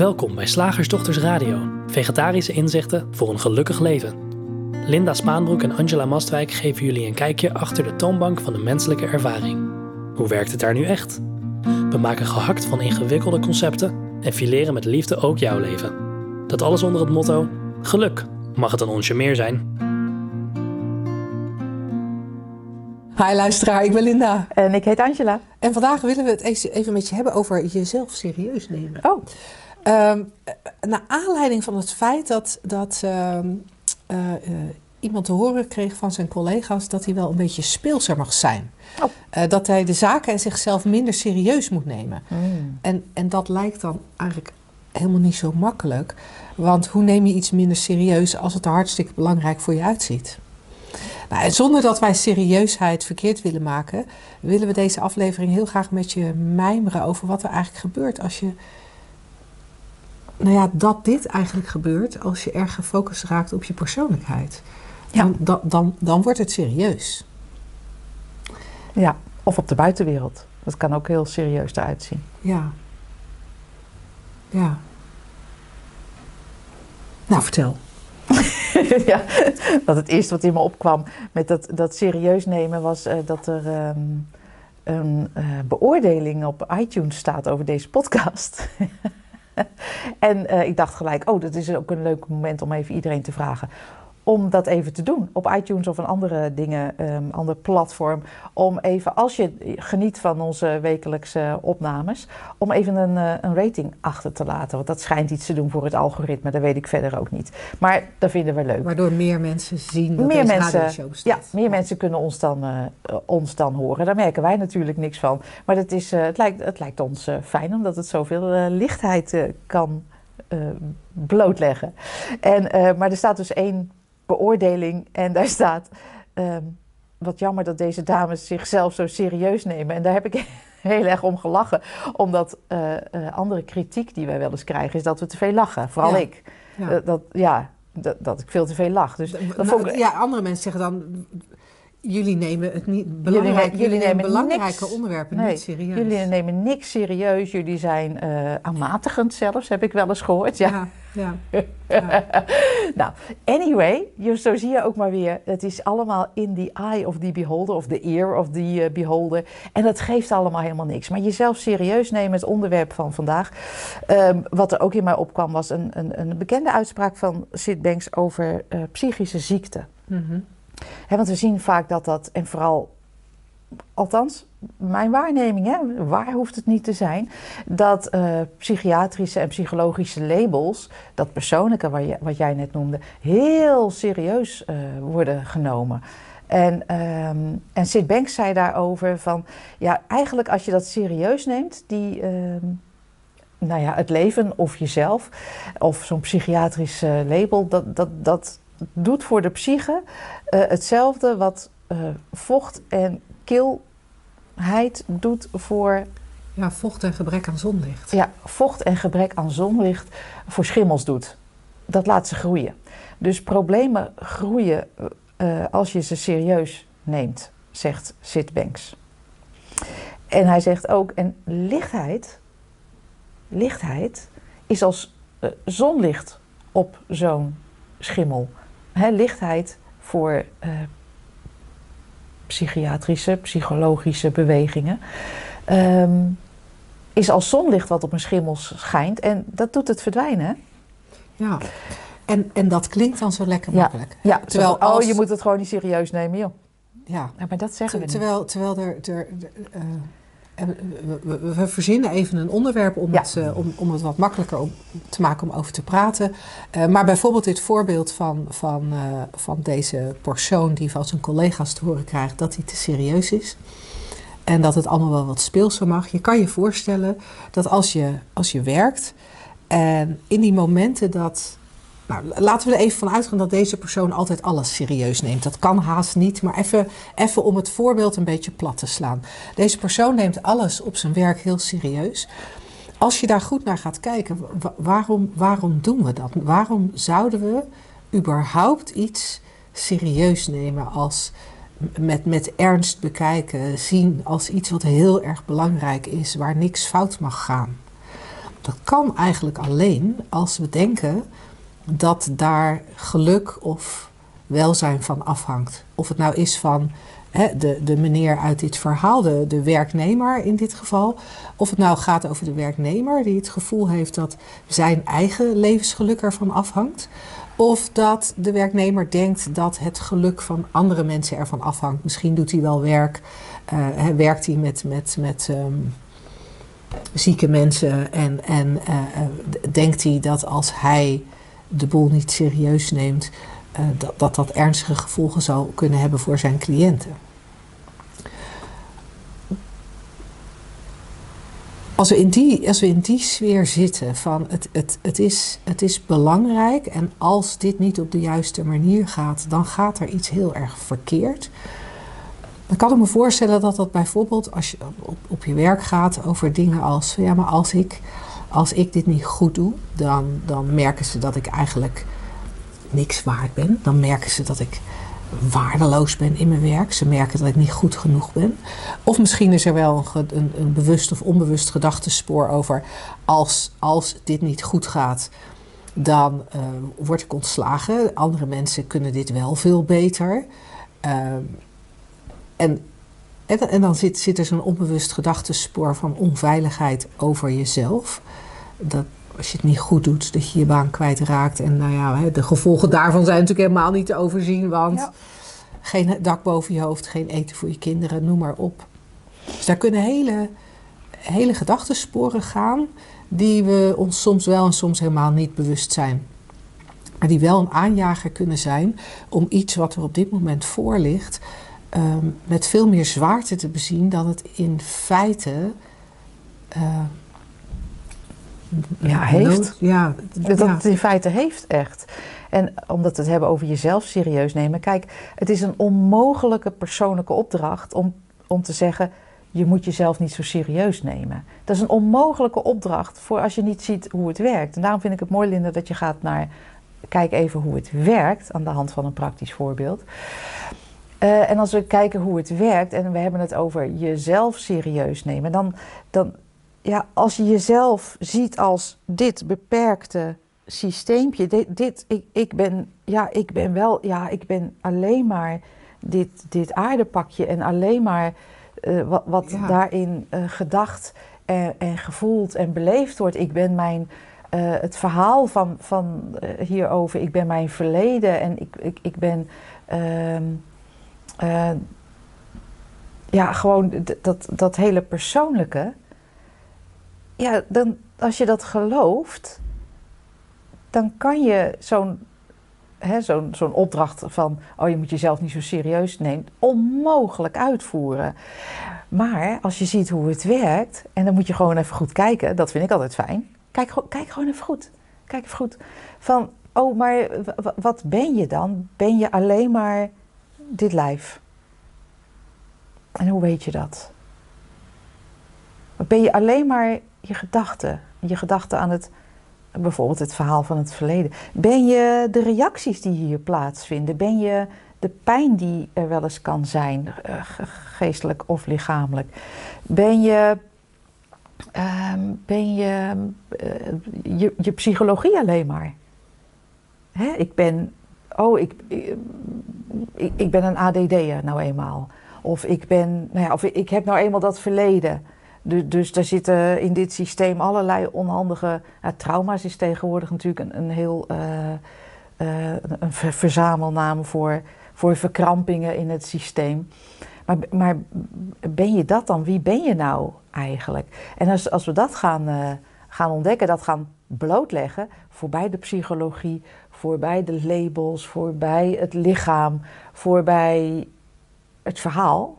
Welkom bij Slagersdochters Radio, vegetarische inzichten voor een gelukkig leven. Linda Spaanbroek en Angela Mastwijk geven jullie een kijkje achter de toonbank van de menselijke ervaring. Hoe werkt het daar nu echt? We maken gehakt van ingewikkelde concepten en fileren met liefde ook jouw leven. Dat alles onder het motto: geluk. Mag het een onsje meer zijn? Hi luisteraar, ik ben Linda. En ik heet Angela. En vandaag willen we het even met je hebben over jezelf serieus nemen. Oh. Um, naar aanleiding van het feit dat, dat uh, uh, iemand te horen kreeg van zijn collega's dat hij wel een beetje speelser mag zijn. Oh. Uh, dat hij de zaken en zichzelf minder serieus moet nemen. Mm. En, en dat lijkt dan eigenlijk helemaal niet zo makkelijk. Want hoe neem je iets minder serieus als het er hartstikke belangrijk voor je uitziet? Nou, en zonder dat wij serieusheid verkeerd willen maken, willen we deze aflevering heel graag met je mijmeren over wat er eigenlijk gebeurt als je. Nou ja, dat dit eigenlijk gebeurt als je erg gefocust raakt op je persoonlijkheid. Ja. Dan, dan, dan, dan wordt het serieus. Ja, of op de buitenwereld. Dat kan ook heel serieus eruit zien. Ja. Ja. Nou, vertel. ja, dat het eerste wat in me opkwam met dat, dat serieus nemen was uh, dat er um, een uh, beoordeling op iTunes staat over deze podcast. en uh, ik dacht gelijk, oh, dat is ook een leuk moment om even iedereen te vragen om dat even te doen op iTunes of een andere dingen, um, ander platform. Om even, als je geniet van onze wekelijkse opnames, om even een, uh, een rating achter te laten. Want dat schijnt iets te doen voor het algoritme, dat weet ik verder ook niet. Maar dat vinden we leuk. Waardoor meer mensen zien dat meer mensen, bestaat. Ja, meer ja. mensen kunnen ons dan, uh, ons dan horen. Daar merken wij natuurlijk niks van. Maar het, is, uh, het, lijkt, het lijkt ons fijn, omdat het zoveel lichtheid kan blootleggen. En, maar er staat dus één beoordeling en daar staat... Um, wat jammer dat deze dames zichzelf zo serieus nemen. En daar heb ik heel erg om gelachen. Omdat uh, uh, andere kritiek die wij wel eens krijgen... is dat we te veel lachen. Vooral Ja. ik. Ja. Uh, dat, ja, dat, dat ik veel te veel lach. Dus dat Nou, vond ik, ja, andere mensen zeggen dan... Jullie nemen het niet belangrijk, jullie nemen belangrijke niks- onderwerpen nee, niet serieus. Jullie nemen niks serieus. Jullie zijn eh, aanmatigend zelfs, heb ik wel eens gehoord. Ja. ja, ja. ja. nou, anyway, je- zo zie je ook maar weer. Het is allemaal in the eye of the beholder, of the ear of the eh, beholder. En dat geeft allemaal helemaal niks. Maar jezelf serieus nemen, het onderwerp van vandaag. Ehm, wat er ook in mij opkwam, was een, een, een bekende uitspraak van Sid Banks over eh, psychische ziekte. Mhm. Hè, want we zien vaak dat dat, en vooral, althans, mijn waarneming, hè, waar hoeft het niet te zijn, dat eh, psychiatrische en psychologische labels, dat persoonlijke wat, jij net noemde, heel serieus eh, worden genomen. En, ehm, en Sid Banks zei daarover van, ja, eigenlijk als je dat serieus neemt, die, ehm, nou ja, het leven of jezelf, of zo'n psychiatrisch label, dat, dat, dat doet voor de psyche eh, hetzelfde wat eh, vocht en kilheid doet voor ja, vocht en gebrek aan zonlicht. ja, vocht en gebrek aan zonlicht voor schimmels doet. Dat laat ze groeien. Dus problemen groeien eh, als je ze serieus neemt, zegt Sid Banks. En hij zegt ook, en lichtheid, lichtheid is als zonlicht op zo'n schimmel. Hè, lichtheid voor eh, psychiatrische, psychologische bewegingen. ehm, is als zonlicht wat op een schimmel schijnt. En dat doet het verdwijnen. Ja. En, en dat klinkt dan zo lekker makkelijk. Ja, Terwijl als- oh, je moet het gewoon niet serieus nemen, joh. Ja. Ja, maar dat zeggen we niet. terwijl, terwijl er... er, eh, we, we- we verzinnen even een onderwerp om, Ja. het, eh, om, om het wat makkelijker om, te maken om over te praten. Eh, maar bijvoorbeeld dit voorbeeld van, van, eh, van deze persoon die van zijn collega's te horen krijgt dat hij te serieus is. En dat het allemaal wel wat speelser mag. Je kan je voorstellen dat als je, als je werkt en in die momenten dat. Nou, laten we er even van uitgaan dat deze persoon altijd alles serieus neemt. Dat kan haast niet, maar even, even om het voorbeeld een beetje plat te slaan. Deze persoon neemt alles op zijn werk heel serieus. Als je daar goed naar gaat kijken, wa- waarom, waarom doen we dat? Waarom zouden we überhaupt iets serieus nemen als met, met ernst bekijken, zien als iets wat heel erg belangrijk is, waar niks fout mag gaan? Dat kan eigenlijk alleen als we denken dat daar geluk of welzijn van afhangt. Of het nou is van hè, de, de meneer uit dit verhaal, de, de werknemer in dit geval. Of het nou gaat over de werknemer die het gevoel heeft dat zijn eigen levensgeluk ervan afhangt. Of dat de werknemer denkt dat het geluk van andere mensen ervan afhangt. Misschien doet hij wel werk, uh, werkt hij met, met, met um, zieke mensen en, en uh, denkt hij dat als hij de boel niet serieus neemt, uh, dat, dat dat ernstige gevolgen zou kunnen hebben voor zijn cliënten. Als we, in die, als we in die sfeer zitten van het, het, het, is, het is belangrijk en als dit niet op de juiste manier gaat, dan gaat er iets heel erg verkeerd. Dan kan ik me voorstellen dat dat bijvoorbeeld als je op, op je werk gaat over dingen als, ja maar als ik, als ik dit niet goed doe, dan, dan merken ze dat ik eigenlijk niks waard ben. Dan merken ze dat ik waardeloos ben in mijn werk. Ze merken dat ik niet goed genoeg ben. Of misschien is er wel een, een, een bewust of onbewust gedachtespoor over als, als dit niet goed gaat, dan uh, word ik ontslagen. Andere mensen kunnen dit wel veel beter. Uh, en, en, en, dan zit, zit er zo'n onbewust gedachtespoor van onveiligheid over jezelf. Dat, als je het niet goed doet, dat je je baan kwijtraakt. En nou ja, de gevolgen daarvan zijn natuurlijk helemaal niet te overzien. Want ja. geen dak boven je hoofd, geen eten voor je kinderen, noem maar op. Dus daar kunnen hele, hele gedachtensporen gaan die we ons soms wel en soms helemaal niet bewust zijn. Maar die wel een aanjager kunnen zijn om iets wat er op dit moment voor ligt... Um, met veel meer zwaarte te bezien dan het in feite... Uh, ja, heeft. Ja, dat ja. het in feite heeft echt. En omdat we het hebben over jezelf serieus nemen. Kijk, het is een onmogelijke persoonlijke opdracht om, om te zeggen... je moet jezelf niet zo serieus nemen. Dat is een onmogelijke opdracht voor als je niet ziet hoe het werkt. En daarom vind ik het mooi, Linda, dat je gaat naar... kijk even hoe het werkt aan de hand van een praktisch voorbeeld. Uh, en als we kijken hoe het werkt en we hebben het over jezelf serieus nemen... dan... dan ja, als je jezelf ziet als dit beperkte systeempje, dit, dit ik, ik, ben, ja, ik ben wel, ja, ik ben alleen maar dit, dit aardepakje en alleen maar uh, wat, wat ja. daarin uh, gedacht en, en, gevoeld en beleefd wordt. Ik ben mijn, uh, het verhaal van, van hierover, ik ben mijn verleden en ik, ik, ik ben, ehm, ja, gewoon dat, dat hele persoonlijke ja, dan, als je dat gelooft, dan kan je zo'n zo'n zo'n opdracht van, oh je moet jezelf niet zo serieus nemen, onmogelijk uitvoeren. Maar als je ziet hoe het werkt, en dan moet je gewoon even goed kijken, dat vind ik altijd fijn. Kijk, kijk gewoon even goed. Kijk even goed. Van, oh, maar wat ben je dan? Ben je alleen maar dit lijf? En hoe weet je dat? Ben je alleen maar je gedachten. Je gedachten aan het, bijvoorbeeld het verhaal van het verleden. Ben je de reacties die hier plaatsvinden? Ben je de pijn die er wel eens kan zijn, eh, geestelijk of lichamelijk? Ben je, um, ben je, uh, je, je psychologie alleen maar? Ik ben, oh, ik, ik, ik ben een ADD'er nou eenmaal. Of ik ben, nou ja, of ik, heb nou eenmaal dat verleden. Dus, dus daar zitten in dit systeem allerlei onhandige trauma's. Is tegenwoordig natuurlijk een, een heel uh, een verzamelnaam voor, voor verkrampingen in het systeem. Maar, maar ben je dat dan? Wie ben je nou eigenlijk? En als, als we dat gaan, uh, gaan ontdekken, dat gaan blootleggen, voorbij de psychologie, voorbij de labels, voorbij het lichaam, voorbij het verhaal,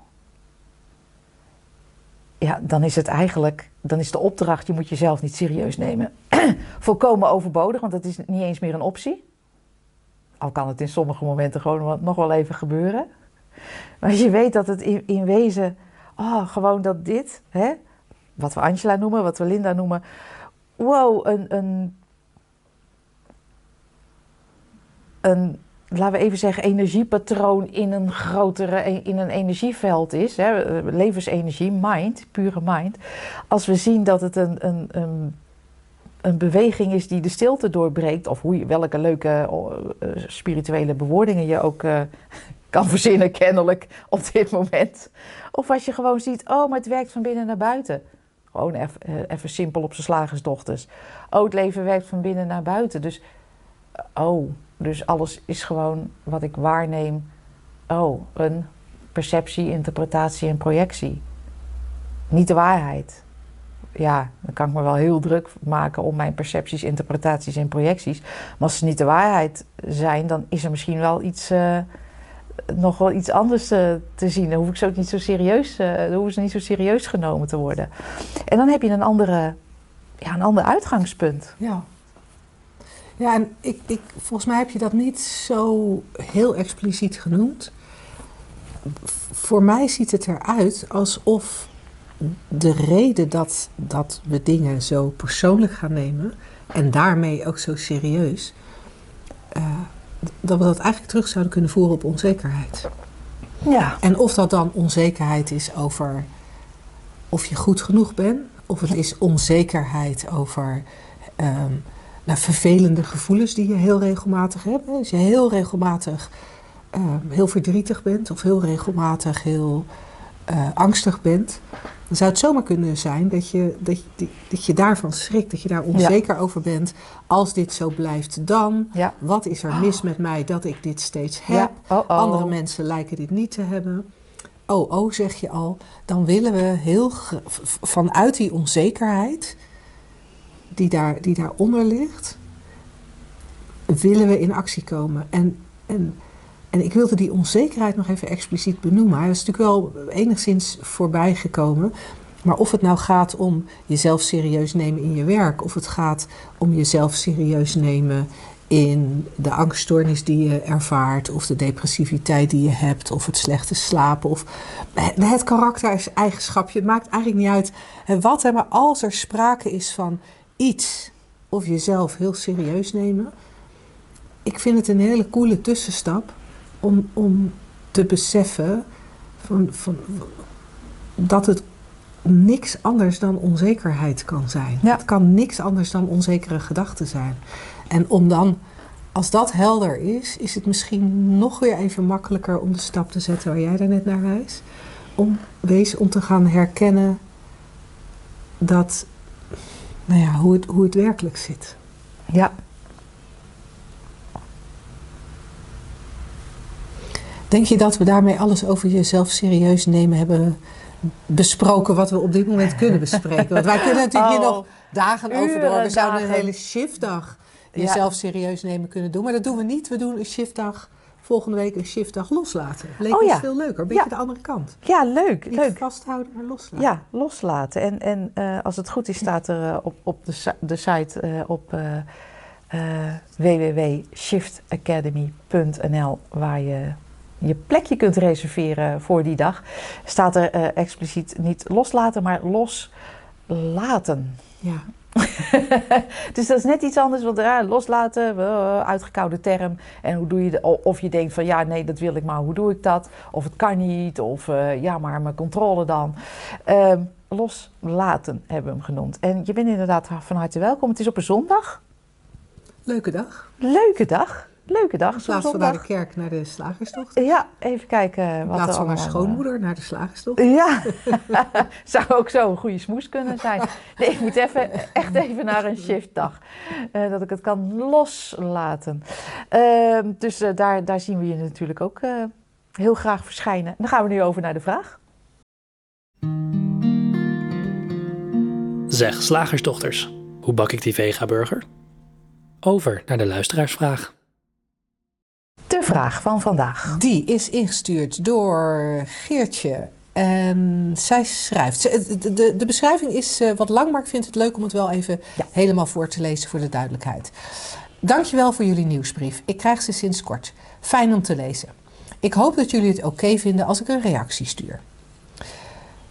ja, dan is het eigenlijk, dan is de opdracht, je moet jezelf niet serieus nemen, volkomen overbodig, want dat is niet eens meer een optie. Al kan het in sommige momenten gewoon nog wel even gebeuren. Maar als je weet dat het in, in wezen, oh, gewoon dat dit, hè, wat we Angela noemen, wat we Linda noemen, wow, een, een, een laten we even zeggen, energiepatroon in een grotere, in een energieveld is, hè, levensenergie, mind, pure mind. Als we zien dat het een, een, een een beweging is die de stilte doorbreekt, of hoe je, welke leuke eh, spirituele bewoordingen je ook uh, kan verzinnen, kennelijk op dit moment. Of als je gewoon ziet, oh, maar het werkt van binnen naar buiten. Gewoon even, uh, even simpel op zijn slagersdochters. Oh, het leven werkt van binnen naar buiten. Dus, oh, dus alles is gewoon wat ik waarneem. Oh, een perceptie, interpretatie en projectie. Niet de waarheid ja, dan kan ik me wel heel druk maken om mijn percepties, interpretaties en projecties. Maar als ze niet de waarheid zijn, dan is er misschien wel iets, uh, nog wel iets anders uh, te zien. Dan hoef ik ze ook niet zo serieus, uh, dan hoeven ze niet zo serieus genomen te worden. En dan heb je een, andere, ja, een ander uitgangspunt. Ja. Ja, en ik, ik, volgens mij heb je dat niet zo heel expliciet genoemd. Voor mij ziet het eruit alsof de reden dat, dat we dingen zo persoonlijk gaan nemen en daarmee ook zo serieus, uh, dat we dat eigenlijk terug zouden kunnen voeren op onzekerheid. Ja. En of dat dan onzekerheid is over of je goed genoeg bent, of het is onzekerheid over um, vervelende gevoelens die je heel regelmatig hebt. Als je heel regelmatig um, heel verdrietig bent of heel regelmatig heel uh, angstig bent, dan zou het zomaar kunnen zijn dat je, dat, je, dat je daarvan schrikt, dat je daar onzeker over bent. Als dit zo blijft, dan. Ja. Wat is er mis met mij dat ik dit steeds heb? Ja. Oh, oh. Andere mensen lijken dit niet te hebben. Oh, oh, zeg je al. Dan willen we heel vanuit die onzekerheid die, daar, die daaronder ligt, willen we in actie komen. En, en en ik wilde die onzekerheid nog even expliciet benoemen. Hij is natuurlijk wel enigszins voorbij gekomen. Maar of het nou gaat om jezelf serieus nemen in je werk, of het gaat om jezelf serieus nemen in de angststoornis die je ervaart, of de depressiviteit die je hebt, of het slechte slapen, of het karaktereigenschapje. Het maakt eigenlijk niet uit wat, maar als er sprake is van iets, of jezelf heel serieus nemen. Ik vind het een hele coole tussenstap om, om te beseffen van, van, dat het niks anders dan onzekerheid kan zijn. Ja. Het kan niks anders dan onzekere gedachten zijn. En om dan, als dat helder is, is het misschien nog weer even makkelijker om de stap te zetten waar jij daar net naar wijst. Om, wees, om te gaan herkennen dat, nou ja, hoe het, hoe het werkelijk zit. Ja. Denk je dat we daarmee alles over jezelf serieus nemen hebben besproken wat we op dit moment kunnen bespreken? Want wij kunnen natuurlijk hier Oh, nog dagen over door. We zouden een hele shiftdag Ja. jezelf serieus nemen kunnen doen. Maar dat doen we niet. We doen een shiftdag, volgende week een shiftdag loslaten. Leek Oh ons ja. veel leuker. Een beetje Ja. de andere kant. Ja, leuk, Niet leuk. vasthouden, maar loslaten. Ja, loslaten. En, en eh, als het goed is, staat er eh, op, op de, de site eh, op www.shiftacademy.nl waar je je plekje kunt reserveren voor die dag. Staat er expliciet niet loslaten, maar loslaten. Ja. dus dat is net iets anders, want ja, loslaten, uh, uitgekoude term. En hoe doe je de, of je denkt van ja, nee, dat wil ik, maar hoe doe ik dat? Of het kan niet, of eh, ja, maar mijn controle dan. Ehm, loslaten hebben we hem genoemd. En je bent inderdaad van harte welkom. Het is op een zondag. Leuke dag. Leuke dag. Leuke dag. In plaats van naar de kerk naar de slagerstocht. Ja, even kijken In wat plaats er van naar allemaal, schoonmoeder naar de slagerstocht. eh, Ja, zou ook zo een goede smoes kunnen zijn. Nee, ik moet even, echt even naar een shiftdag. eh dat ik het kan loslaten. Ehm, dus eh, daar, daar zien we je natuurlijk ook eh, heel graag verschijnen. Dan gaan we nu over naar de vraag. Zeg, slagersdochters, hoe bak ik die vega-burger? Over naar de luisteraarsvraag. De vraag van vandaag. Die is ingestuurd door Geertje. En zij schrijft. De, de, de beschrijving is eh, wat lang, maar ik vind het leuk om het wel even Ja. helemaal voor te lezen voor de duidelijkheid. Dankjewel voor jullie nieuwsbrief. Ik krijg ze sinds kort. Fijn om te lezen. Ik hoop dat jullie het oké vinden als ik een reactie stuur.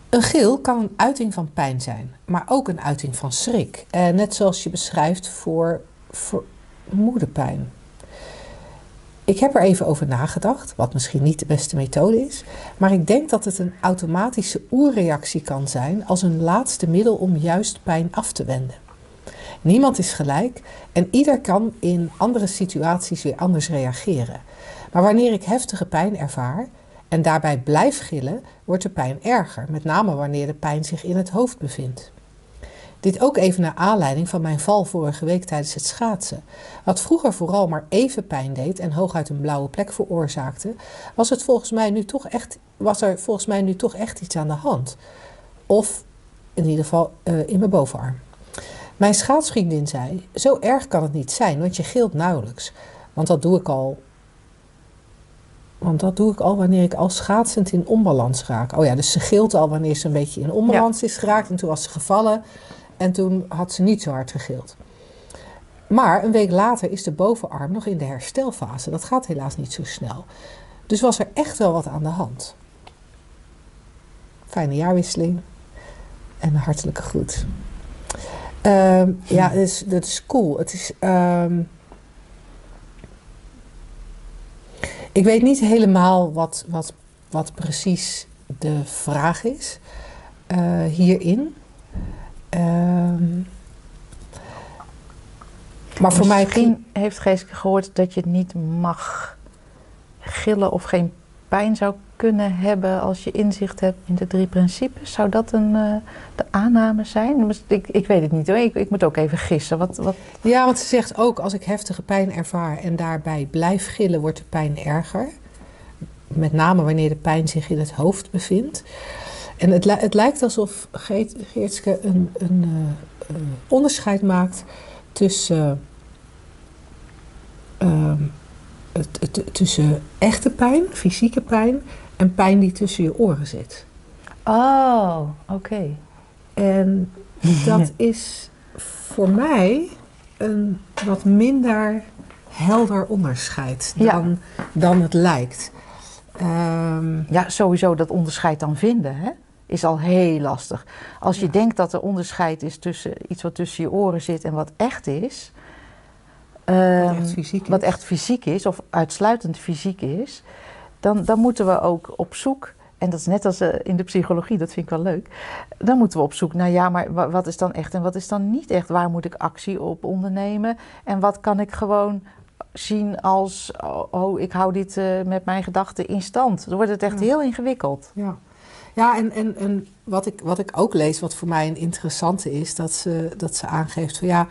Een gil kan een uiting van pijn zijn, maar ook een uiting van schrik. Eh, net zoals je beschrijft voor vermoedenpijn. Ik heb er even over nagedacht, wat misschien niet de beste methode is, maar ik denk dat het een automatische oerreactie kan zijn als een laatste middel om juist pijn af te wenden. Niemand is gelijk en ieder kan in andere situaties weer anders reageren. Maar wanneer ik heftige pijn ervaar en daarbij blijf gillen, wordt de pijn erger, met name wanneer de pijn zich in het hoofd bevindt. Dit ook even naar aanleiding van mijn val vorige week tijdens het schaatsen. Wat vroeger vooral maar even pijn deed en hooguit een blauwe plek veroorzaakte, was, het volgens mij nu toch echt, was er volgens mij nu toch echt iets aan de hand. Of in ieder geval uh, in mijn bovenarm. Mijn schaatsvriendin zei: Zo erg kan het niet zijn, want je gilt nauwelijks. Want dat doe ik al. Want dat doe ik al wanneer ik al schaatsend in onbalans raak. Oh ja, dus ze gilt al wanneer ze een beetje in onbalans is geraakt. En toen was ze gevallen. En toen had ze niet zo hard gegild. Maar een week later is de bovenarm nog in de herstelfase. Dat gaat helaas niet zo snel. Dus was er echt wel wat aan de hand. Fijne jaarwisseling en een hartelijke groet. Um, ja, dat is, dat is cool. Het is. Um, ik weet niet helemaal wat, wat, wat precies de vraag is uh, hierin. Um, maar voor mij. Misschien heeft Geeske gehoord dat je niet mag gillen of geen pijn zou kunnen hebben als je inzicht hebt in de drie principes? Zou dat een, uh, de aanname zijn? Ik, ik weet het niet hoor, ik, ik moet ook even gissen. Wat, wat... Ja, want ze zegt ook als ik heftige pijn ervaar en daarbij blijf gillen, wordt de pijn erger. Met name wanneer de pijn zich in het hoofd bevindt. En het, het lijkt alsof Geert, Geertske een, een, uh, een, onderscheid maakt tussen. Uh, tussen echte pijn, fysieke pijn, en pijn die tussen je oren zit. Oh, oké. En dat is voor mij een wat minder helder onderscheid dan, dan het lijkt. Um, ja, sowieso dat onderscheid dan vinden, hè? Is al heel lastig. Als je denkt dat er onderscheid is tussen iets wat tussen je oren zit en wat echt is, wat, echt fysiek is. wat echt fysiek is, of uitsluitend fysiek is, dan, dan moeten we ook op zoek. En dat is net als uh, in de psychologie, dat vind ik wel leuk. Dan moeten we op zoek naar, ja, maar wat is dan echt en wat is dan niet echt? Waar moet ik actie op ondernemen? En wat kan ik gewoon zien als, oh, oh ik hou dit uh, met mijn gedachten in stand? Dan wordt het echt ja. heel ingewikkeld. Ja. Ja, en, en, en wat, ik, wat ik ook lees, wat voor mij een interessante is, dat ze, dat ze aangeeft van ja,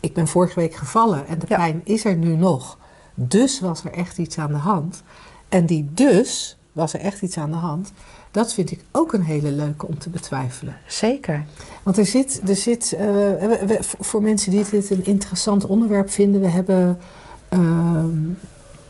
ik ben vorige week gevallen en de Ja. pijn is er nu nog. Dus was er echt iets aan de hand. En die dus was er echt iets aan de hand. Dat vind ik ook een hele leuke om te betwijfelen. Zeker. Want er zit, er zit eh, we- we- voor mensen die dit een interessant onderwerp vinden, we hebben ehm,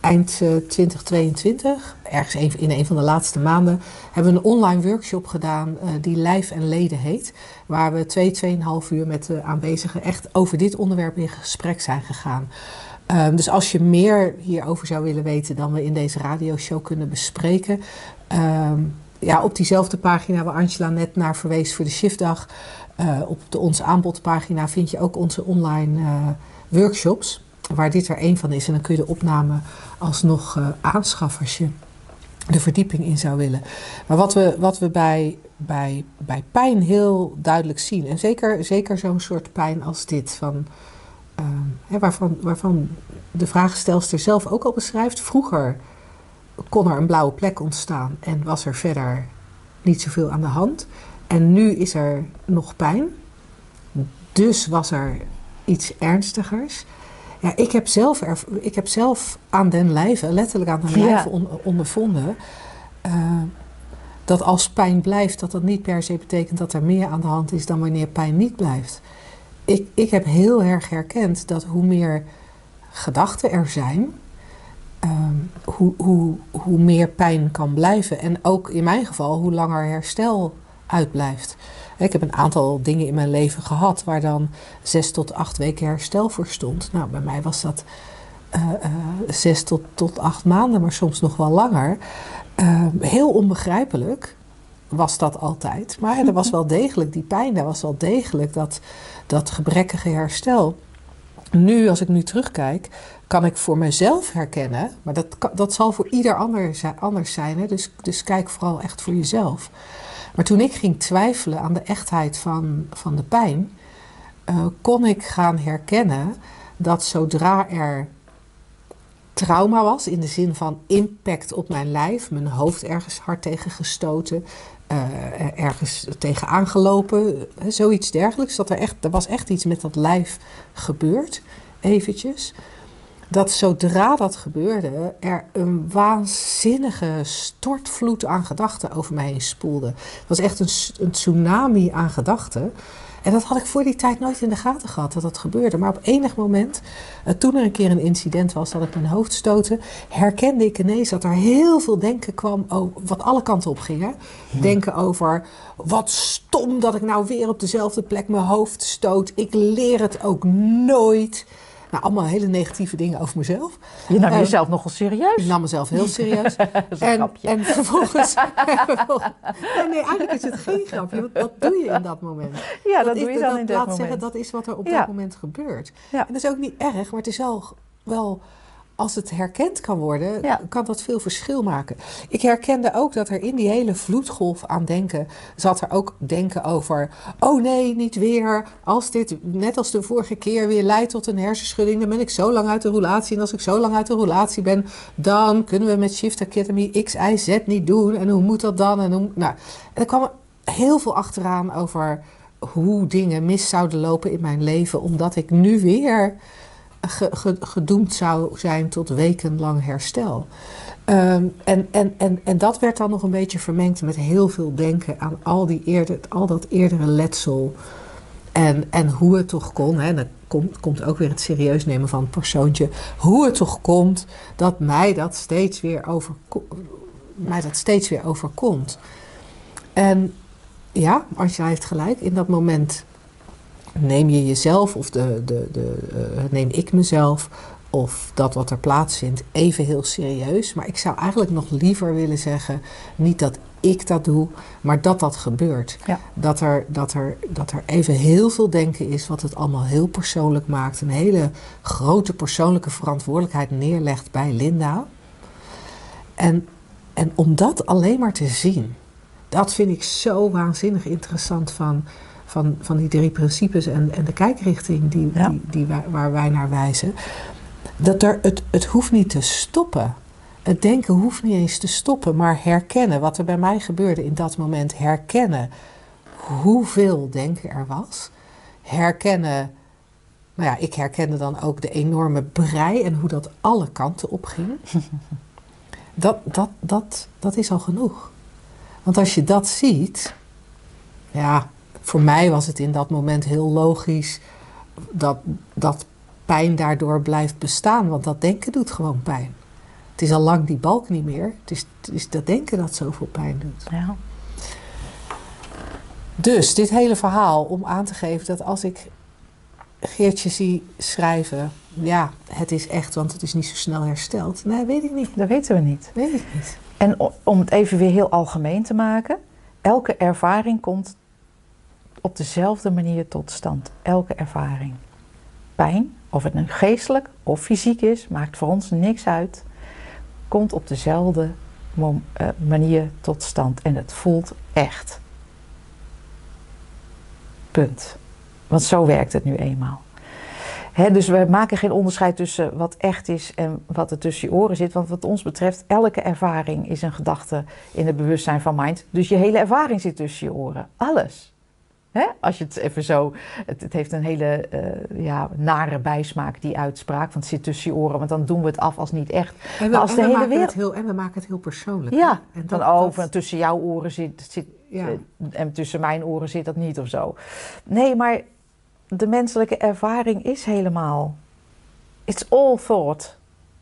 eind eh, 2022, ergens een- in een van de laatste maanden, hebben we een online workshop gedaan eh, die Lijf en Leden heet. Waar we twee, tweeënhalf uur met de aanwezigen echt over dit onderwerp in gesprek zijn gegaan. Ehm, dus als je meer hierover zou willen weten dan we in deze radioshow kunnen bespreken. ehm, ja, op diezelfde pagina waar Angela net naar verwees voor de shiftdag. eh, op de onze aanbodpagina vind je ook onze online eh, workshops. Waar dit er één van is. En dan kun je de opname alsnog eh aanschaffen als je de verdieping in zou willen. Maar wat we, wat we bij, bij, bij pijn heel duidelijk zien. En zeker, zeker zo'n soort pijn als dit. Van, ehm, hè, waarvan, waarvan de vraagstelster zelf ook al beschrijft. Vroeger kon er een blauwe plek ontstaan en was er verder niet zoveel aan de hand. En nu is er nog pijn. Dus was er iets ernstigers. Ja, ik heb zelf, erv- ik heb zelf aan den lijve, letterlijk aan den lijve on- ondervonden... eh, dat als pijn blijft, dat dat niet per se betekent dat er meer aan de hand is dan wanneer pijn niet blijft. Ik, ik heb heel erg herkend dat hoe meer gedachten er zijn, ehm, hoe, hoe, hoe meer pijn kan blijven. En ook in mijn geval, hoe langer herstel uitblijft. Ik heb een aantal dingen in mijn leven gehad waar dan zes tot acht weken herstel voor stond. Nou, bij mij was dat eh, eh, zes tot, tot acht maanden, maar soms nog wel langer. Eh, heel onbegrijpelijk was dat altijd. Maar er was wel degelijk die pijn, er was wel degelijk dat, dat gebrekkige herstel. Nu, als ik nu terugkijk, kan ik voor mezelf herkennen, maar dat, dat zal voor ieder ander, anders zijn. Hè? Dus, dus kijk vooral echt voor jezelf. Maar toen ik ging twijfelen aan de echtheid van, van de pijn, eh, kon ik gaan herkennen dat zodra er trauma was, in de zin van impact op mijn lijf, mijn hoofd ergens hard tegen gestoten, uh, ergens tegen aangelopen, zoiets dergelijks, dat er, echt, er was echt iets met dat lijf gebeurd, eventjes. Dat zodra dat gebeurde, er een waanzinnige stortvloed aan gedachten over mij heen spoelde. Het was echt een, een tsunami aan gedachten. En dat had ik voor die tijd nooit in de gaten gehad dat dat gebeurde. Maar op enig moment, uh, toen er een keer een incident was dat ik mijn hoofd stootte, herkende ik ineens dat er heel veel denken kwam, wat alle kanten op ging. Hè? Denken over wat stom dat ik nou weer op dezelfde plek mijn hoofd stoot. Ik leer het ook nooit. Nou, allemaal hele negatieve dingen over mezelf. Je nam jezelf nogal serieus. Ik nam mezelf heel serieus. en, en vervolgens... nee, eigenlijk is het geen grapje. Want dat doe je in dat moment. Ja, dat, doe je dan in dat moment. Zeggen, dat is wat er op dat moment gebeurt. Ja. En dat is ook niet erg, maar het is wel, wel als het herkend kan worden, kan dat veel verschil maken. Ik herkende ook dat er in die hele vloedgolf aan denken zat er ook denken over: oh nee, niet weer. Als dit net als de vorige keer weer leidt tot een hersenschudding, dan ben ik zo lang uit de relatie. En als ik zo lang uit de relatie ben, dan kunnen we met Shift Academy X, Y, Z niet doen. En hoe moet dat dan? En, hoe, nou, en er kwam heel veel achteraan over hoe dingen mis zouden lopen in mijn leven, omdat ik nu weer gedoemd zou zijn tot wekenlang herstel. Um, en, en, en, en dat werd dan nog een beetje vermengd met heel veel denken aan al, die eerder, al dat eerdere letsel. En, en hoe het toch kon, hè, dan komt, komt ook weer het serieus nemen van het persoontje. Hoe het toch komt dat mij dat steeds weer, over, mij dat steeds weer overkomt. En ja, Angela heeft gelijk, in dat moment neem je jezelf of de, de, de, uh, neem ik mezelf of dat wat er plaatsvindt even heel serieus. Maar ik zou eigenlijk nog liever willen zeggen, niet dat ik dat doe, maar dat dat gebeurt. Ja. Dat, er, dat, er, dat er even heel veel denken is wat het allemaal heel persoonlijk maakt. Een hele grote persoonlijke verantwoordelijkheid neerlegt bij Linda. En, en om dat alleen maar te zien, dat vind ik zo waanzinnig interessant van van, van die drie principes en, en de kijkrichting die, die, die waar, wij naar wijzen. Dat er, het, het hoeft niet te stoppen. Het denken hoeft niet eens te stoppen, maar herkennen wat er bij mij gebeurde in dat moment. Herkennen hoeveel denken er was. Herkennen, nou ja, ik herkende dan ook de enorme brei en hoe dat alle kanten op ging. Dat, dat, dat, dat is al genoeg. Want als je dat ziet, ja, voor mij was het in dat moment heel logisch dat, dat pijn daardoor blijft bestaan. Want dat denken doet gewoon pijn. Het is al lang die balk niet meer. Het is, het is dat denken dat zoveel pijn doet. Ja. Dus dit hele verhaal om aan te geven dat als ik Geertje zie schrijven, ja, het is echt, want het is niet zo snel hersteld. Nee, weet ik niet. Dat weten we niet. Weet ik niet. En om het even weer heel algemeen te maken, elke ervaring komt op dezelfde manier tot stand. Elke ervaring. Pijn, of het nu geestelijk of fysiek is, maakt voor ons niks uit. Komt op dezelfde eh, manier tot stand. En het voelt echt. Punt. Want zo werkt het nu eenmaal. dus we maken geen onderscheid tussen wat echt is en wat er tussen je oren zit. Want wat ons betreft, elke ervaring is een gedachte in het bewustzijn van mind. Dus je hele ervaring zit tussen je oren. Alles. Hè? Als je het even zo. Het, het heeft een hele uh, ja, nare bijsmaak, die uitspraak. Want het zit tussen je oren, want dan doen we het af als niet echt. En we, als de hele wereld... heel, en we maken het heel persoonlijk. Ja, en dan over tussen jouw oren zit. zit ja. uh, en tussen mijn oren zit dat niet of zo. Nee, maar de menselijke ervaring is helemaal. It's all thought,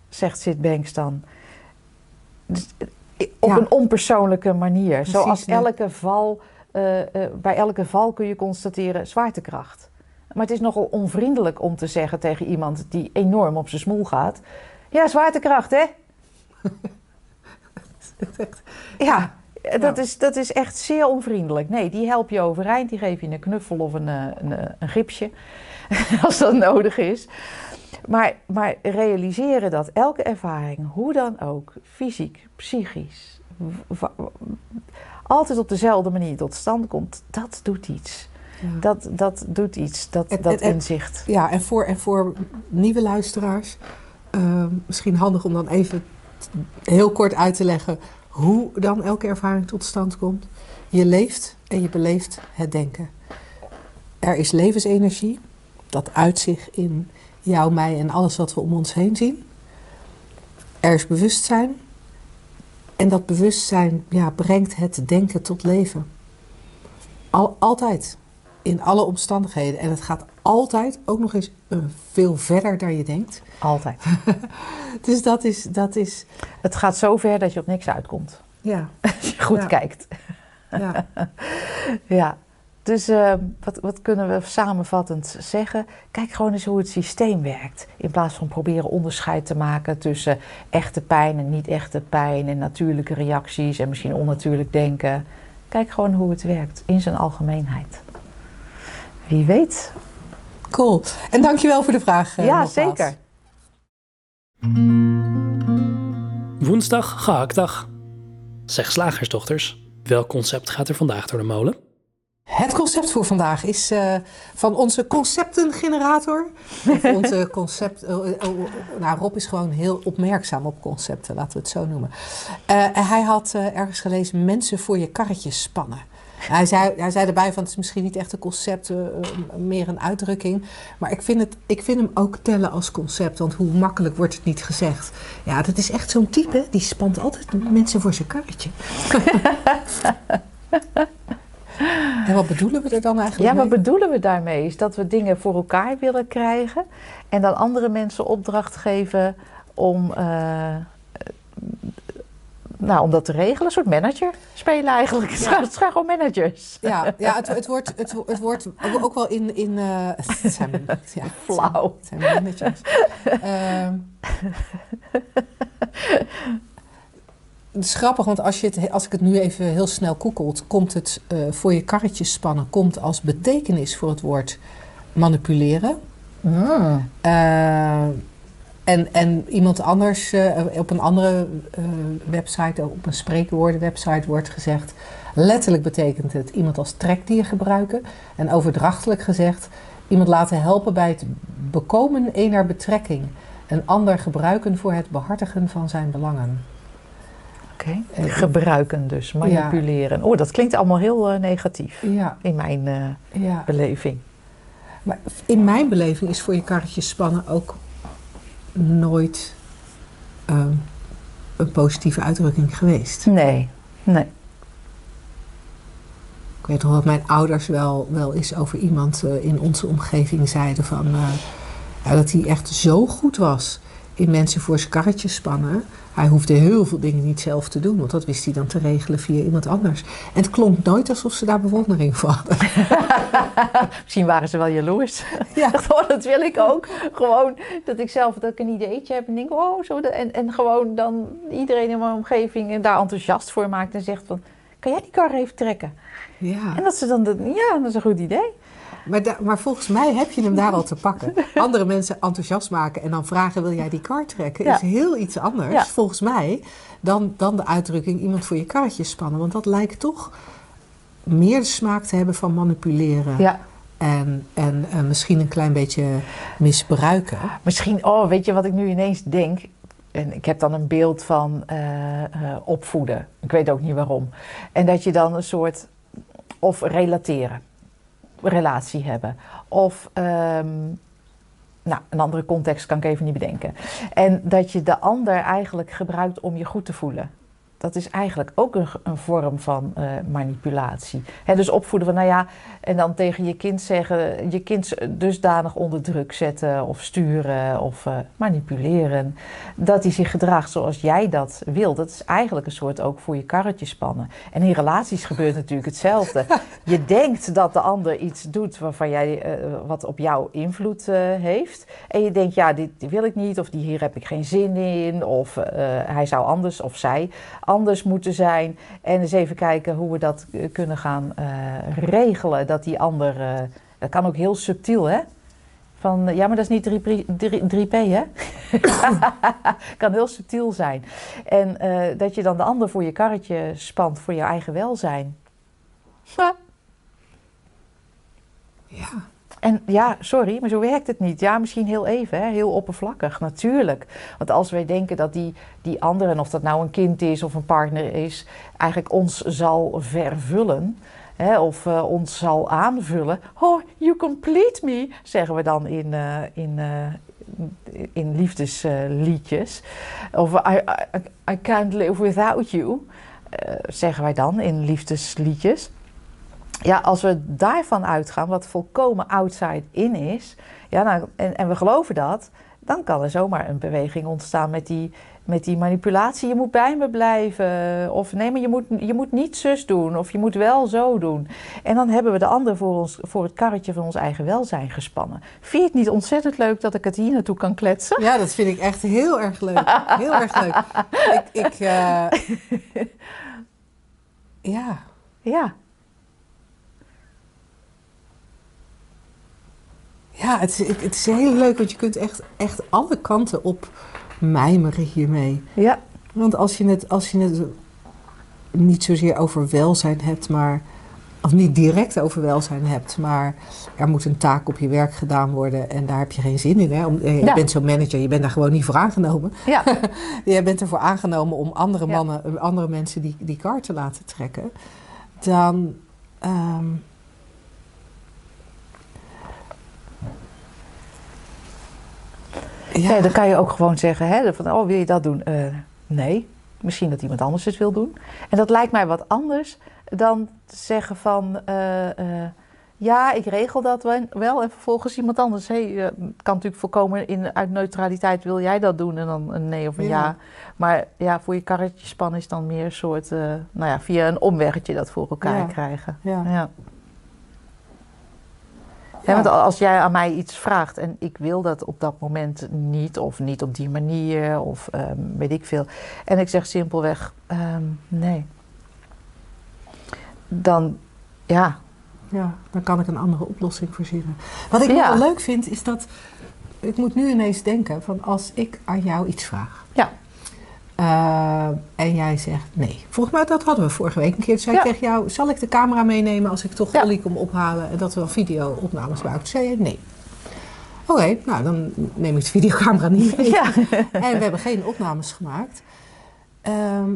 zegt Sid Banks dan. Dus, eh, op ja. een onpersoonlijke manier. Precies, Zoals elke val uh, bij elke val kun je constateren zwaartekracht. Maar het is nogal onvriendelijk om te zeggen tegen iemand die enorm op zijn smoel gaat: Ja, zwaartekracht, hè? ja, dat is, dat is echt zeer onvriendelijk. Nee, die help je overeind, die geef je een knuffel of een, eh, een, een gripsje, als dat nodig is. Maar, maar realiseren dat elke ervaring, hoe dan ook, fysiek, psychisch, altijd op dezelfde manier tot stand komt, dat doet iets. Dat, dat doet iets, dat, En- dat en- inzicht. Ja, en voor, en voor nieuwe luisteraars, eh, misschien handig om dan even heel kort uit te leggen hoe dan elke ervaring tot stand komt. Je leeft en je beleeft het denken. Er is levensenergie, dat uit zich in jou, mij en alles wat we om ons heen zien. Er is bewustzijn en dat bewustzijn ja, brengt het denken tot leven. Al, altijd, in alle omstandigheden. En het gaat altijd ook nog eens eh, veel verder dan je denkt. Altijd. Dus dat is, dat is Het gaat zo ver dat je op niks uitkomt. ja, Als je goed Ja. kijkt. ja. Ja, dus eh, wat, wat kunnen we samenvattend zeggen? Kijk gewoon eens hoe het systeem werkt. In plaats van proberen onderscheid te maken tussen echte pijn en niet echte pijn en natuurlijke reacties en misschien onnatuurlijk denken. Kijk gewoon hoe het werkt in zijn algemeenheid. Wie weet. Cool. En dankjewel voor de vraag. eh, ja, nogmaals. zeker. Woensdag gehaktdag. Zeg slagersdochters, welk concept gaat er vandaag door de molen? Het concept voor vandaag is eh, van onze conceptengenerator. Onze concept. oh, oh, nou, Rob is gewoon heel opmerkzaam op concepten, laten we het zo noemen. Eh, hij had eh, ergens gelezen: mensen voor je karretjes spannen. Hij zei, hij zei erbij van het is misschien niet echt een concept, meer een uitdrukking. Maar ik vind, het, ik vind hem ook tellen als concept. Want hoe makkelijk wordt het niet gezegd? Ja, dat is echt zo'n type, die spant altijd mensen voor zijn karretje. en wat bedoelen we er dan eigenlijk Ja, mee? wat bedoelen we daarmee? Is dat we dingen voor elkaar willen krijgen en dan andere mensen opdracht geven om, eh, nou, om dat te regelen. Een soort manager spelen eigenlijk. Het zijn- het zijn gewoon managers. Ja, ja het, het, wordt, het, het wordt ook wel in. in eh, het zijn, ja, Flauw. Het zijn managers. Ehm, het is grappig, want als, je het, als ik het nu even heel snel koekelt, komt het eh, voor je karretjes spannen, komt als betekenis voor het woord manipuleren. Mm. Eh, en, en iemand anders, eh, op een andere website, op een spreekwoordenwebsite wordt gezegd... letterlijk betekent het iemand als trekdier gebruiken. En overdrachtelijk gezegd, iemand laten helpen bij het bekomen ener betrekking. Een ander gebruiken voor het behartigen van zijn belangen. Oké. Eh, Gebruiken dus, manipuleren. Oh, dat klinkt allemaal heel eh, negatief Ja, in mijn eh, ja. beleving. Maar in mijn beleving is voor je karretjes spannen ook nooit ehm, een positieve uitdrukking geweest. Nee, nee. Ik weet nog dat mijn ouders wel, wel eens over iemand in onze omgeving zeiden van, ja, dat hij echt zo goed was in mensen voor zijn karretje spannen. Hij hoefde heel veel dingen niet zelf te doen, want dat wist hij dan te regelen via iemand anders. En het klonk nooit alsof ze daar bewondering voor hadden. Misschien waren ze wel jaloers. Ja. dacht, oh, dat wil ik ook. Gewoon dat ik zelf dat ik een ideetje heb en denk, oh, zo. En, en gewoon dan iedereen in mijn omgeving daar enthousiast voor maakt en zegt van, kan jij die kar even trekken? Ja. En dat ze dan, de- ja, dat is een goed idee. Maar, da- maar volgens mij heb je hem daar al te pakken. Andere mensen enthousiast maken en dan vragen: wil jij die kar trekken? Ja. Is heel iets anders, Ja. volgens mij, dan, dan de uitdrukking iemand voor je karretje spannen. Want dat lijkt toch meer de smaak te hebben van manipuleren. Ja. En, en eh, misschien een klein beetje misbruiken. Misschien, oh, weet je wat ik nu ineens denk? En ik heb dan een beeld van eh, eh, opvoeden. Ik weet ook niet waarom. En dat je dan een soort, of relateren, relatie hebben. Of, ehm, nou, een andere context kan ik even niet bedenken. En dat je de ander eigenlijk gebruikt om je goed te voelen. Dat is eigenlijk ook een, een vorm van eh, manipulatie. Hè, dus opvoeden van, nou ja, en dan tegen je kind zeggen, je kind dusdanig onder druk zetten of sturen of eh, manipuleren, dat hij zich gedraagt zoals jij dat wil. Dat is eigenlijk een soort ook voor je karretje spannen. En in relaties gebeurt natuurlijk hetzelfde. Je denkt dat de ander iets doet waarvan jij, eh, wat op jou invloed heeft. En je denkt, ja, dit wil ik niet, of die hier heb ik geen zin in, of hij zou anders of zij anders moeten zijn. En eens even kijken hoe we dat eh, kunnen gaan eh, regelen. Dat die ander, eh, dat kan ook heel subtiel, hè? Van, ja, maar dat is niet 3P, 3, 3P hè? kan heel subtiel zijn. En dat je dan de ander voor je karretje spant voor je eigen welzijn. Ja. En ja, sorry, maar zo werkt het niet. Ja, misschien heel even, hè? heel oppervlakkig, natuurlijk. Want als wij denken dat die, die andere, of dat nou een kind is of een partner is, eigenlijk ons zal vervullen. Hè, of uh, ons zal aanvullen. Oh, you complete me, zeggen we dan in, uh, in, uh, in liefdesliedjes. of I, I, I, can't live without you, zeggen wij dan in liefdesliedjes ja, als we daarvan uitgaan, wat volkomen outside in is, ja, nou, en, en we geloven dat, dan kan er zomaar een beweging ontstaan met die, met die manipulatie. Je moet bij me blijven. Of nee, maar je moet, je moet niet zus doen. Of je moet wel zo doen. En dan hebben we de ander voor, ons, voor het karretje van ons eigen welzijn gespannen. Vind je het niet ontzettend leuk dat ik het hier naartoe kan kletsen? Ja, dat vind ik echt heel erg leuk. Heel erg leuk. Ik, ik uh... ja. Ja. Ja, het is, het is heel leuk, want je kunt echt, echt alle kanten op mijmeren hiermee. Ja. Want als je het, als je het niet zozeer over welzijn hebt, maar. Of niet direct over welzijn hebt, maar er moet een taak op je werk gedaan worden en daar heb je geen zin in. Hè? Om, je Ja. bent zo'n manager, je bent daar gewoon niet voor aangenomen. Ja. je bent ervoor aangenomen om andere Ja. mannen, andere mensen die, die kar te laten trekken. Dan. ehm, Ja. dan kan je ook gewoon zeggen, hè, van, oh, wil je dat doen? Eh, nee, misschien dat iemand anders het wil doen. En dat lijkt mij wat anders dan te zeggen van, eh, eh, ja, ik regel dat wel-. En vervolgens iemand anders, hey, kan natuurlijk voorkomen in, uit neutraliteit, wil jij dat doen? En dan een nee of een ja. Ja. Maar ja, voor je karretje spannen is dan meer een soort, nou ja, via een omweggetje dat voor elkaar Ja. krijgen. ja. Want als jij aan mij iets vraagt en ik wil dat op dat moment niet, of niet op die manier, of ehm, weet ik veel, en ik zeg simpelweg ehm, nee, dan ja, Ja, dan kan ik een andere oplossing verzinnen. Wat ik Ja. wel leuk vind, is dat... Ik moet nu ineens denken van als ik aan jou iets vraag... Ja. Eh, en jij zegt nee. Volgens mij, dat hadden we vorige week een keer. Toen zei ik tegen jou, zal ik de camera meenemen als ik toch Ja. Olly kom ophalen... en dat we video-opnames maken? Toen zei je nee. Oké, nou dan neem ik de videocamera niet mee. ja. En we hebben geen opnames gemaakt. Ehm,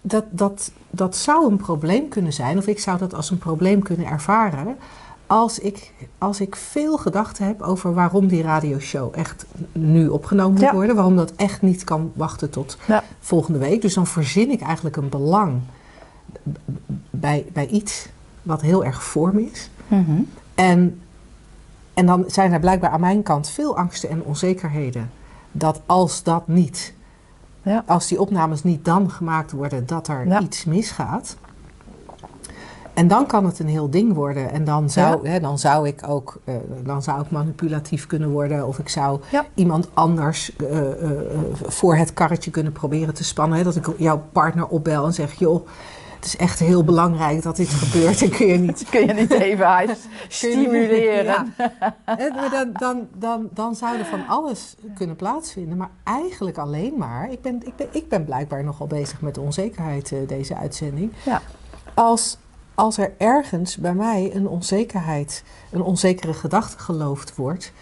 dat, dat, dat zou een probleem kunnen zijn, of ik zou dat als een probleem kunnen ervaren. Als ik, als ik veel gedachten heb over waarom die radioshow echt nu opgenomen moet Ja. worden. Waarom dat echt niet kan wachten tot Ja. volgende week. Dus dan verzin ik eigenlijk een belang bij, bij iets wat heel erg vorm is. Mhm. En, en dan zijn er blijkbaar aan mijn kant veel angsten en onzekerheden. Dat als dat niet, Ja. als die opnames niet dan gemaakt worden, dat er iets misgaat. En dan kan het een heel ding worden. En dan zou, hè, dan zou ik ook eh, dan zou ik manipulatief kunnen worden. Of ik zou Ja. iemand anders eh, eh, voor het karretje kunnen proberen te spannen. Hè. Dat ik jouw partner opbel en zeg: joh, het is echt heel belangrijk dat dit gebeurt. En kun je niet Kun je niet even stimuleren? Ja. Dan, dan, dan, dan zou er van alles kunnen plaatsvinden. Maar eigenlijk alleen maar. Ik ben, ik ben, ik ben blijkbaar nogal bezig met de onzekerheid, deze uitzending. Ja. Als, als er ergens bij mij een onzekerheid, een onzekere gedachte geloofd wordt.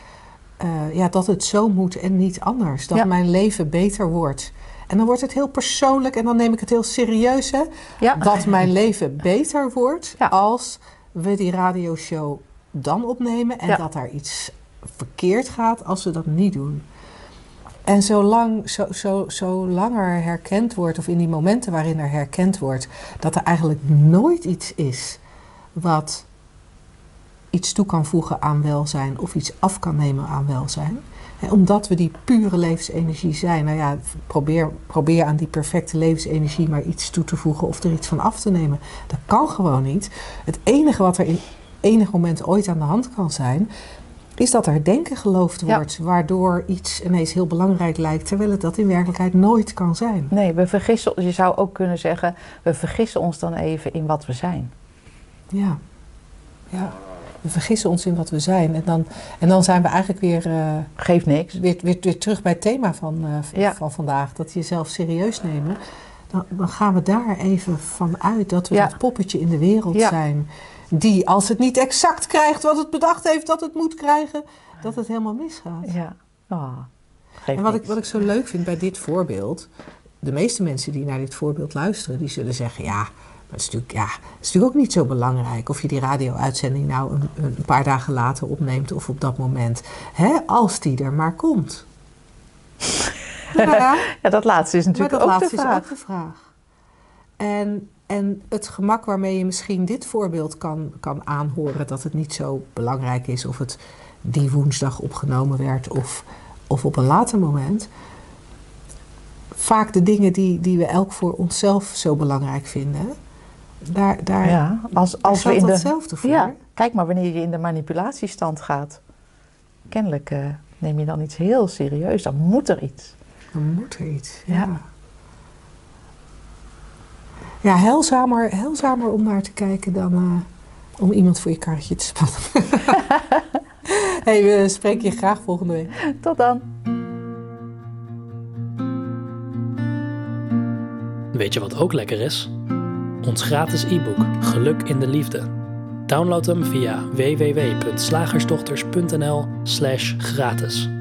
eh, ja, dat het zo moet en niet anders. Dat Ja. mijn leven beter wordt. En dan wordt het heel persoonlijk en dan neem ik het heel serieus. Hè? Ja. dat mijn leven beter wordt Ja. als we die radioshow dan opnemen en dat daar iets verkeerd gaat als we dat niet doen. En zolang, zo, zo, er herkend wordt, of in die momenten waarin er herkend wordt, dat er eigenlijk nooit iets is wat iets toe kan voegen aan welzijn of iets af kan nemen aan welzijn. Hè, omdat we die pure levensenergie zijn. Nou ja, probeer, probeer aan die perfecte levensenergie maar iets toe te voegen of er iets van af te nemen. Dat kan gewoon niet. Het enige wat er in enig moment ooit aan de hand kan zijn, is dat er denken geloofd Ja. wordt, waardoor iets ineens heel belangrijk lijkt, terwijl het dat in werkelijkheid nooit kan zijn. Nee, we vergissen, je zou ook kunnen zeggen, we vergissen ons dan even in wat we zijn. Ja. ja. We vergissen ons in wat we zijn. En dan, en dan zijn we eigenlijk weer, eh, Geeft niks. weer, weer, weer terug bij het thema van, eh, Ja. van vandaag. Dat jezelf serieus nemen. Dan, dan gaan we daar even van uit dat we Ja. dat poppetje in de wereld Ja. zijn. Die als het niet exact krijgt wat het bedacht heeft dat het moet krijgen, dat het helemaal misgaat. Ja. Oh, En wat ik, wat ik zo leuk vind bij dit voorbeeld, de meeste mensen die naar dit voorbeeld luisteren, die zullen zeggen, ja, maar het is natuurlijk, ja, het is natuurlijk ook niet zo belangrijk of je die radio-uitzending nou een, een paar dagen later opneemt of op dat moment. Hè, als die er maar komt. Ja, Ja, dat laatste is maar natuurlijk dat ook de laatste is vraag. ook de vraag. En, en het gemak waarmee je misschien dit voorbeeld kan, kan aanhoren, dat het niet zo belangrijk is of het die woensdag opgenomen werd of, of op een later moment. Vaak de dingen die, die we elk voor onszelf zo belangrijk vinden, daar, daar, Ja, als, als we in de... datzelfde voor. Ja, kijk maar wanneer je in de manipulatiestand gaat. Kennelijk eh, neem je dan iets heel serieus. Dan moet er iets. Dan moet er iets. Ja. Ja, ja heilzamer, heilzamer om naar te kijken dan eh, om iemand voor je karretje te spannen. hey, we spreken je graag volgende week. Tot dan. Weet je wat ook lekker is? Ons gratis e-book Geluk in de Liefde. Download hem via www.slagersdochters.nl/gratis.